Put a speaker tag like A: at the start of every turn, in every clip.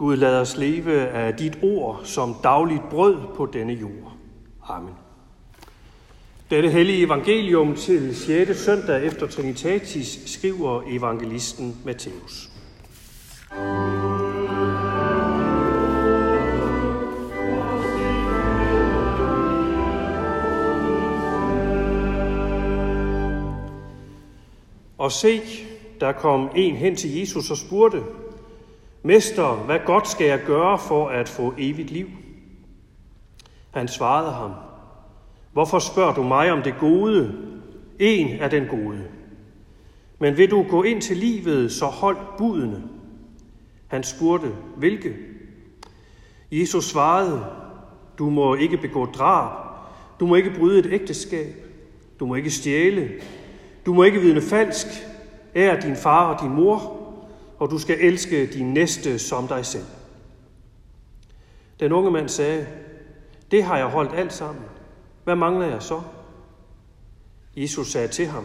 A: Gud lad os leve af dit ord som dagligt brød på denne jord. Amen. Dette hellige evangelium til 6. søndag efter Trinitatis skriver evangelisten Matthæus. Og se, der kom en hen til Jesus og spurgte, Mester, hvad godt skal jeg gøre for at få evigt liv? Han svarede ham, Hvorfor spørger du mig om det gode? En er den gode. Men vil du gå ind til livet, så hold budene. Han spurgte, hvilke? Jesus svarede, du må ikke begå drab, du må ikke bryde et ægteskab, du må ikke stjæle, du må ikke vidne falsk, ær din far og din mor, og du skal elske din næste som dig selv. Den unge mand sagde, det har jeg holdt alt sammen. Hvad mangler jeg så? Jesus sagde til ham,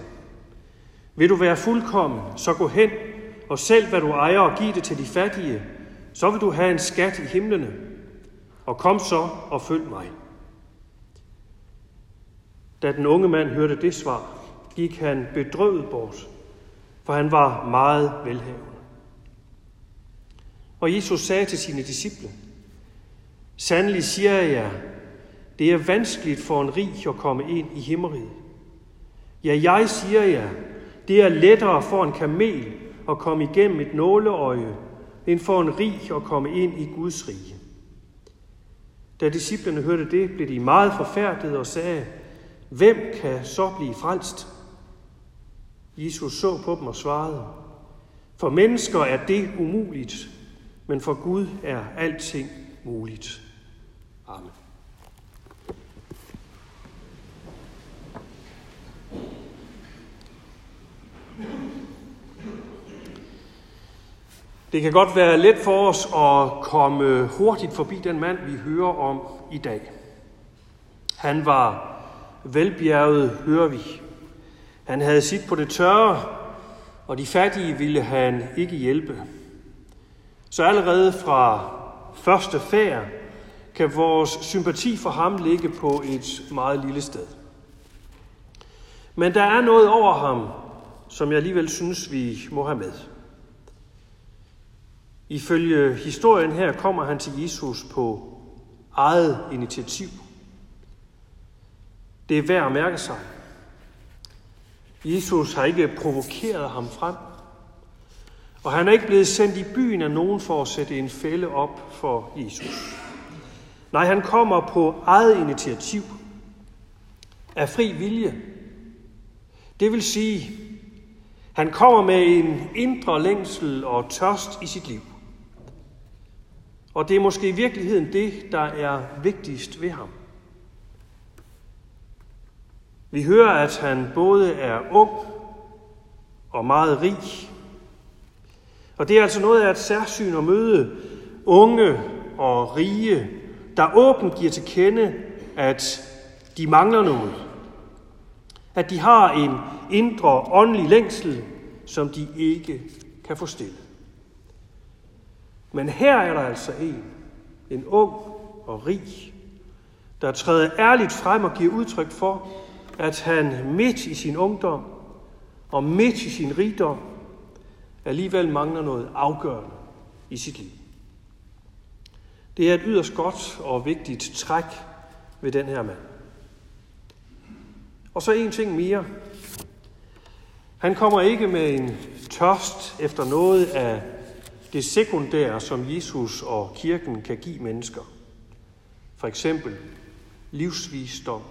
A: vil du være fuldkommen, så gå hen og selv hvad du ejer og giv det til de fattige, så vil du have en skat i himlene. Og kom så og følg mig. Da den unge mand hørte det svar, gik han bedrøvet bort, for han var meget velhavende. Og Jesus sagde til sine disciple, Sandelig siger jeg jer, det er vanskeligt for en rig at komme ind i himmeriget. Ja, jeg siger jer, det er lettere for en kamel at komme igennem et nåleøje, end for en rig at komme ind i Guds rige. Da disciplene hørte det, blev de meget forfærdet og sagde, hvem kan så blive frelst? Jesus så på dem og svarede, for mennesker er det umuligt, men for Gud er alting muligt. Amen. Det kan godt være let for os at komme hurtigt forbi den mand, vi hører om i dag. Han var velbjerget, hører vi. Han havde sit på det tørre, og de fattige ville han ikke hjælpe. Så allerede fra første færd kan vores sympati for ham ligge på et meget lille sted. Men der er noget over ham, som jeg alligevel synes, vi må have med. Ifølge historien her kommer han til Jesus på eget initiativ. Det er værd at mærke sig. Jesus har ikke provokeret ham frem. Og han er ikke blevet sendt i byen af nogen for at sætte en fælde op for Jesus. Nej, han kommer på eget initiativ. Af fri vilje. Det vil sige, han kommer med en indre længsel og tørst i sit liv. Og det er måske i virkeligheden det, der er vigtigst ved ham. Vi hører, at han både er ung og meget rig. Og det er altså noget af et særsyn at møde unge og rige, der åbent giver til kende, at de mangler noget. At de har en indre åndelig længsel, som de ikke kan få stillet. Men her er der altså en, en ung og rig, der træder ærligt frem og giver udtryk for, at han midt i sin ungdom og midt i sin rigdom alligevel mangler noget afgørende i sit liv. Det er et yderst godt og vigtigt træk ved den her mand. Og så en ting mere. Han kommer ikke med en tørst efter noget af det sekundære, som Jesus og kirken kan give mennesker. For eksempel livsvisdom,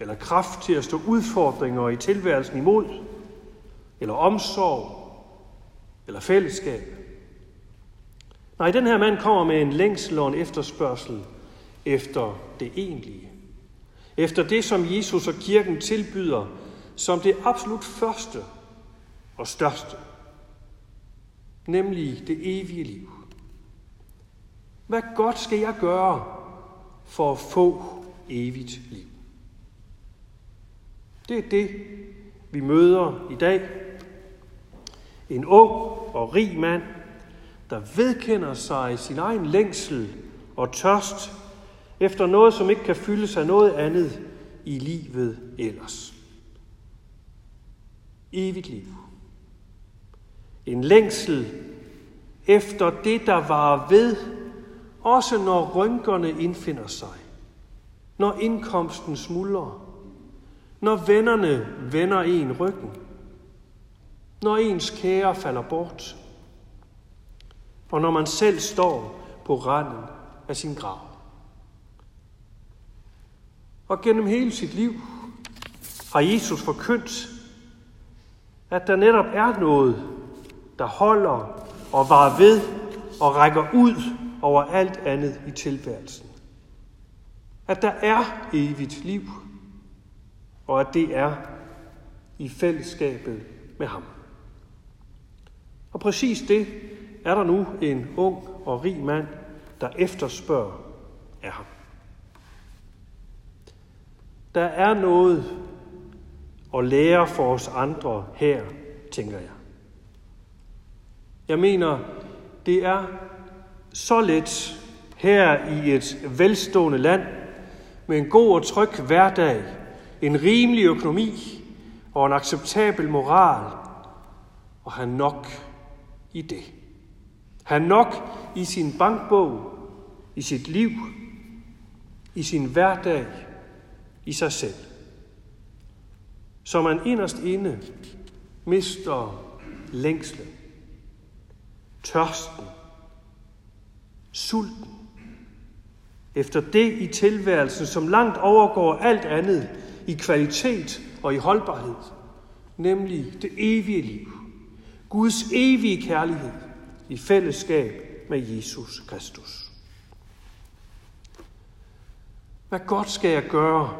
A: eller kraft til at stå udfordringer i tilværelsen imod, eller omsorg, eller fællesskab. Nej, den her mand kommer med en længsel og en efterspørgsel efter det egentlige. Efter det, som Jesus og kirken tilbyder som det absolut første og største nemlig det evige liv. Hvad godt skal jeg gøre for at få evigt liv? Det er det, vi møder i dag. En ung og rig mand, der vedkender sig sin egen længsel og tørst efter noget, som ikke kan fyldes af noget andet i livet ellers. Evigt liv. En længsel efter det, der var ved, også når rynkerne indfinder sig, når indkomsten smuldrer, når vennerne vender en ryggen, når ens kære falder bort, og når man selv står på randen af sin grav. Og gennem hele sit liv har Jesus forkyndt, at der netop er noget, der holder og varer ved og rækker ud over alt andet i tilværelsen. At der er evigt liv, og at det er i fællesskabet med ham. Og præcis det er der nu en ung og rig mand, der efterspørger af ham. Der er noget at lære for os andre her, tænker jeg. Jeg mener, det er så let her i et velstående land med en god og tryg hverdag, en rimelig økonomi og en acceptabel moral, og have nok i det. Han nok i sin bankbog, i sit liv, i sin hverdag, i sig selv. Så man inderst inde mister længslen, tørsten, sulten, efter det i tilværelsen, som langt overgår alt andet i kvalitet og i holdbarhed, nemlig det evige liv, Guds evige kærlighed i fællesskab med Jesus Kristus. Hvad godt skal jeg gøre,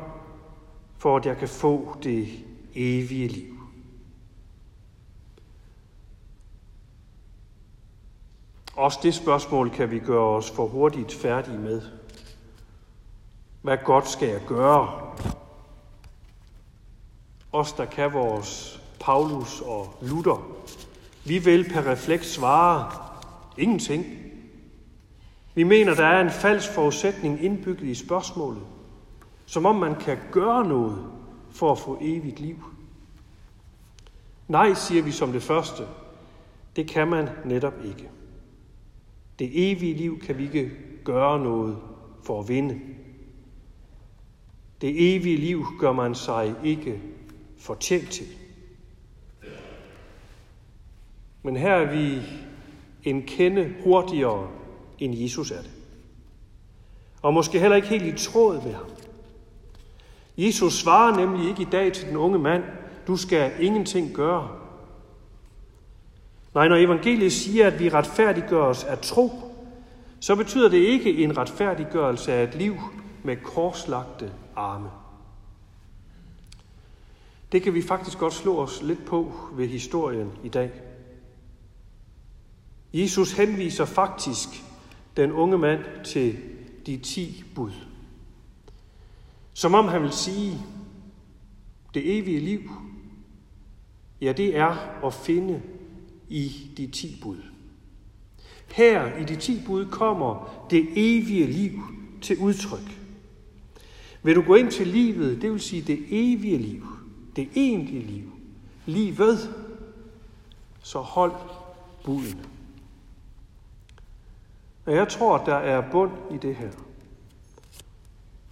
A: for at jeg kan få det evige liv? Også det spørgsmål kan vi gøre os for hurtigt færdige med. Hvad godt skal jeg gøre? Os, der kan vores Paulus og Luther, vi vil per refleks svare, ingenting. Vi mener, der er en falsk forudsætning indbygget i spørgsmålet, som om man kan gøre noget for at få evigt liv. Nej, siger vi som det første. Det kan man netop ikke. Det evige liv kan vi ikke gøre noget for at vinde. Det evige liv gør man sig ikke fortjent til. Men her er vi en kende hurtigere, end Jesus er det. Og måske heller ikke helt i tråd med ham. Jesus svarer nemlig ikke i dag til den unge mand, du skal ingenting gøre. Nej, når evangeliet siger, at vi retfærdiggøres af tro, så betyder det ikke en retfærdiggørelse af et liv med korslagte arme. Det kan vi faktisk godt slå os lidt på ved historien i dag. Jesus henviser faktisk den unge mand til de ti bud. Som om han vil sige, det evige liv, ja det er at finde i de ti bud. Her i de ti bud kommer det evige liv til udtryk. Vil du gå ind til livet, det vil sige det evige liv, det egentlige liv, livet, så hold budene. Og jeg tror, der er bund i det her.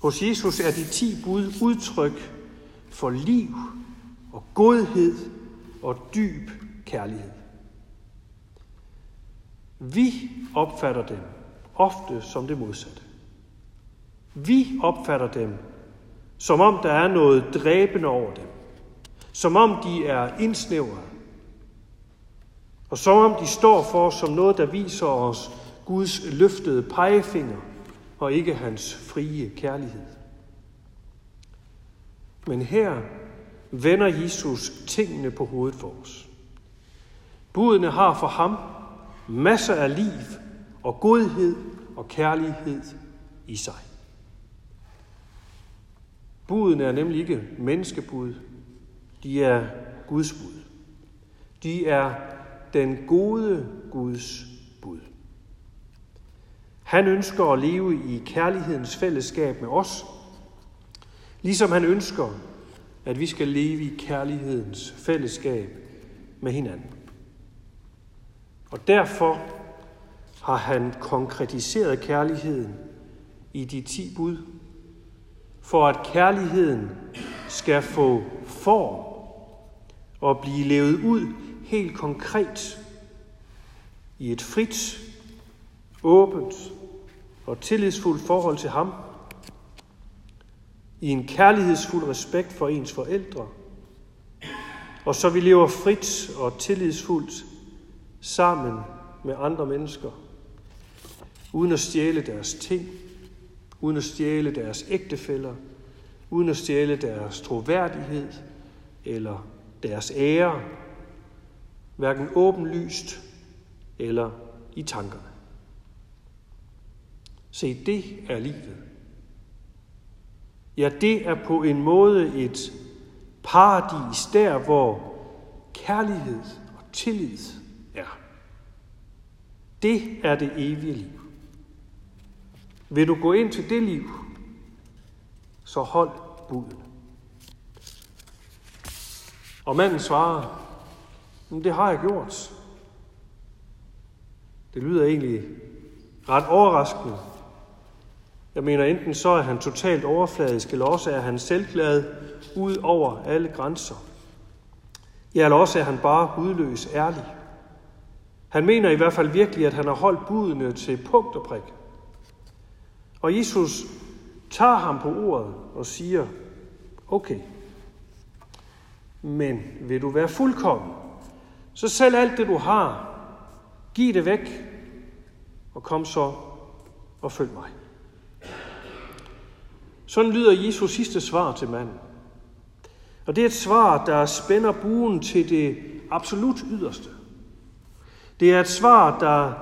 A: Hos Jesus er de ti bud udtryk for liv og godhed og dyb kærlighed. Vi opfatter dem ofte som det modsatte. Vi opfatter dem, som om der er noget dræbende over dem. Som om de er indsnævret. Og som om de står for som noget, der viser os Guds løftede pegefinger og ikke hans frie kærlighed. Men her vender Jesus tingene på hovedet for os. Budene har for ham masser af liv og godhed og kærlighed i sig. Budene er nemlig ikke menneskebud, de er Guds bud. De er den gode Guds bud. Han ønsker at leve i kærlighedens fællesskab med os, ligesom han ønsker, at vi skal leve i kærlighedens fællesskab med hinanden. Og derfor har han konkretiseret kærligheden i de ti bud, for at kærligheden skal få form og blive levet ud helt konkret i et frit, åbent og tillidsfuldt forhold til ham, i en kærlighedsfuld respekt for ens forældre, og så vi lever frit og tillidsfuldt sammen med andre mennesker, uden at stjæle deres ting, uden at stjæle deres ægtefæller, uden at stjæle deres troværdighed eller deres ære, hverken åbenlyst eller i tankerne. Se, det er livet. Ja, det er på en måde et paradis der, hvor kærlighed og tillid er. Det er det evige liv. Vil du gå ind til det liv, så hold buden. Og manden svarer, det har jeg gjort. Det lyder egentlig ret overraskende. Jeg mener, enten så er han totalt overfladisk, eller også er han selvglad ud over alle grænser. Ja, eller også er han bare hudløs ærlig. Han mener i hvert fald virkelig, at han har holdt budene til punkt og prik. Og Jesus tager ham på ordet og siger, okay, men vil du være fuldkommen, så selv alt det du har, giv det væk, og kom så og følg mig. Sådan lyder Jesus sidste svar til manden. Og det er et svar, der spænder buen til det absolut yderste. Det er et svar, der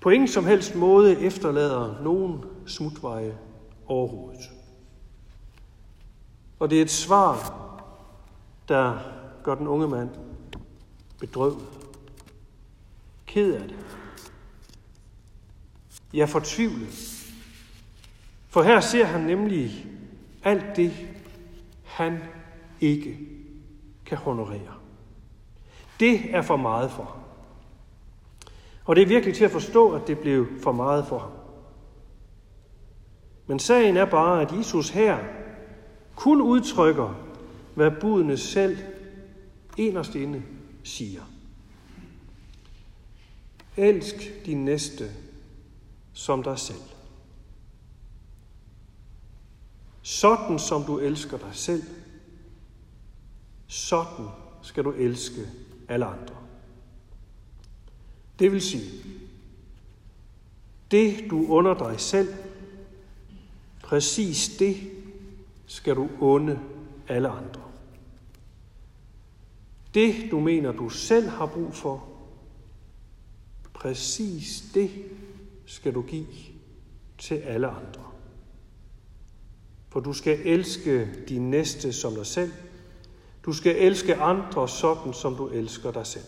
A: på ingen som helst måde efterlader nogen smutveje overhovedet. Og det er et svar, der gør den unge mand bedrøvet, ked af det, ja fortvivlet. For her ser han nemlig alt det, han ikke kan honorere. Det er for meget for ham. Og det er virkelig til at forstå, at det blev for meget for ham. Men sagen er bare, at Jesus her kun udtrykker, hvad budene selv inderst inde siger. Elsk din næste som dig selv. Sådan som du elsker dig selv, sådan skal du elske alle andre. Det vil sige, det du under dig selv, præcis det skal du unde alle andre. Det du mener du selv har brug for, præcis det skal du give til alle andre. For du skal elske din næste som dig selv. Du skal elske andre sådan, som du elsker dig selv.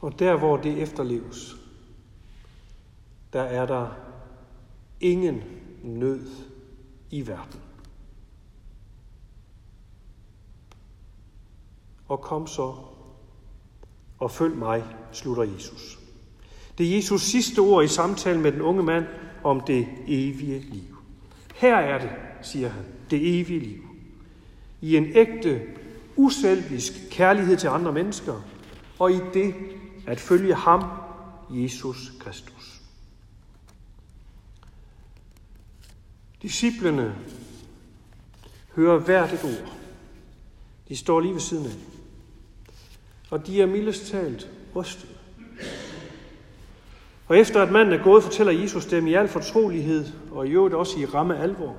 A: Og der, hvor det efterleves, der er der ingen nød i verden. Og kom så og følg mig, slutter Jesus. Det er Jesus sidste ord i samtalen med den unge mand om det evige liv. Her er det, siger han, det evige liv. I en ægte, uselvisk kærlighed til andre mennesker, og i det at følge ham, Jesus Kristus. Disciplene hører hvert et ord. De står lige ved siden af. Og de er mildest talt rystede. Og efter at manden er gået, fortæller Jesus dem i al fortrolighed, og i øvrigt også i ramme alvor,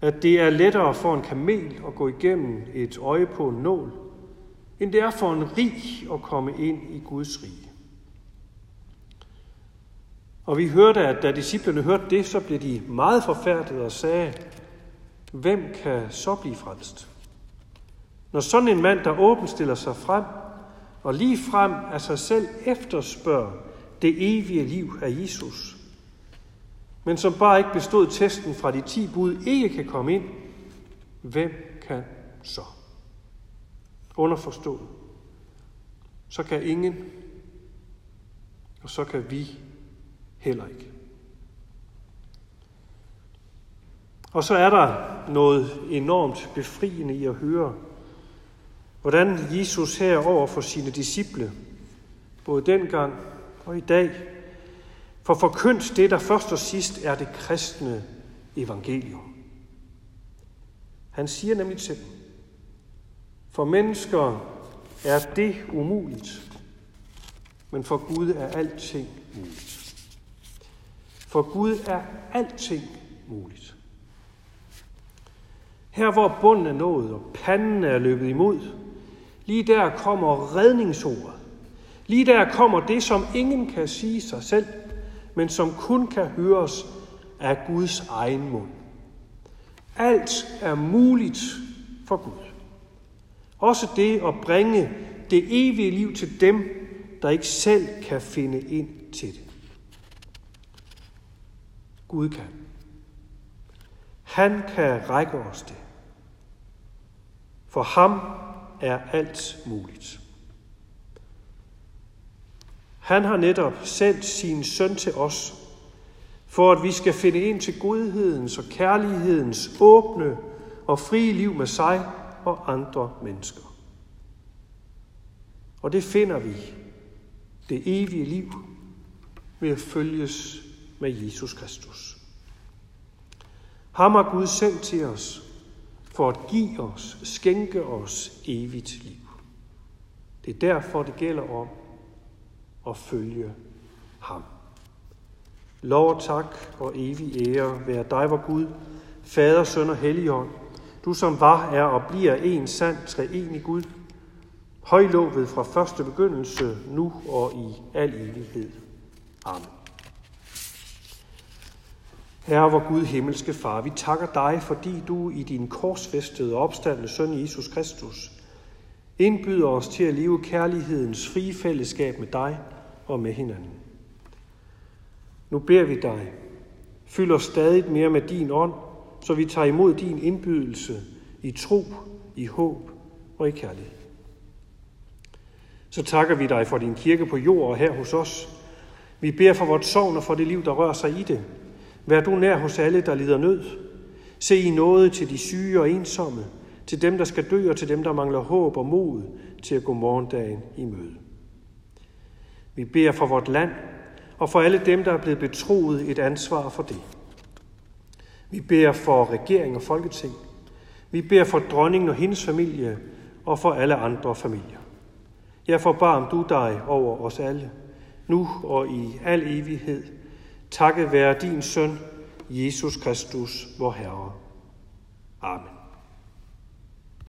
A: at det er lettere for en kamel at gå igennem et øje på en nål, end det er for en rig at komme ind i Guds rige. Og vi hørte, at da disciplerne hørte det, så blev de meget forfærdet og sagde, hvem kan så blive frelst? Når sådan en mand, der åbent stiller sig frem, og lige frem af sig selv efterspørger det evige liv af Jesus, men som bare ikke bestod testen fra de ti bud, ikke kan komme ind, hvem kan så? Underforstået. Så kan ingen, og så kan vi heller ikke. Og så er der noget enormt befriende i at høre, hvordan Jesus herover for sine disciple, både dengang og i dag, for forkyndt det, der først og sidst er det kristne evangelium. Han siger nemlig til dem, for mennesker er det umuligt, men for Gud er alting muligt. For Gud er alting muligt. Her hvor bunden er nået og panden er løbet imod, lige der kommer redningsordet. Lige der kommer det, som ingen kan sige sig selv, men som kun kan høres af Guds egen mund. Alt er muligt for Gud. Også det at bringe det evige liv til dem, der ikke selv kan finde ind til det. Gud kan. Han kan række os det. For ham er alt muligt. Han har netop sendt sin søn til os, for at vi skal finde ind til godhedens og kærlighedens åbne og frie liv med sig og andre mennesker. Og det finder vi, det evige liv, ved at følges med Jesus Kristus. Ham har Gud sendt til os for at give os, skænke os evigt liv. Det er derfor, det gælder om og følge ham. Lov og tak og evig ære være dig, vor Gud, Fader, Søn og Helligånd, du som var, er og bliver en sand treenig Gud, højlovet fra første begyndelse, nu og i al evighed. Amen. Herre, vor Gud, himmelske Far, vi takker dig, fordi du i din korsfæstede og opstandende søn Jesus Kristus indbyder os til at leve kærlighedens frie fællesskab med dig og med hinanden. Nu beder vi dig, fyld os stadig mere med din ånd, så vi tager imod din indbydelse i tro, i håb og i kærlighed. Så takker vi dig for din kirke på jord og her hos os. Vi beder for vores sovn og for det liv, der rører sig i det. Vær du nær hos alle, der lider nød. Se i noget til de syge og ensomme, til dem, der skal dø, og til dem, der mangler håb og mod til at gå morgendagen i møde. Vi beder for vort land og for alle dem, der er blevet betroet et ansvar for det. Vi beder for regering og folketing. Vi beder for dronningen og hendes familie og for alle andre familier. Ja, forbarm du dig over os alle, nu og i al evighed. Takket være din søn, Jesus Kristus, vor Herre. Amen.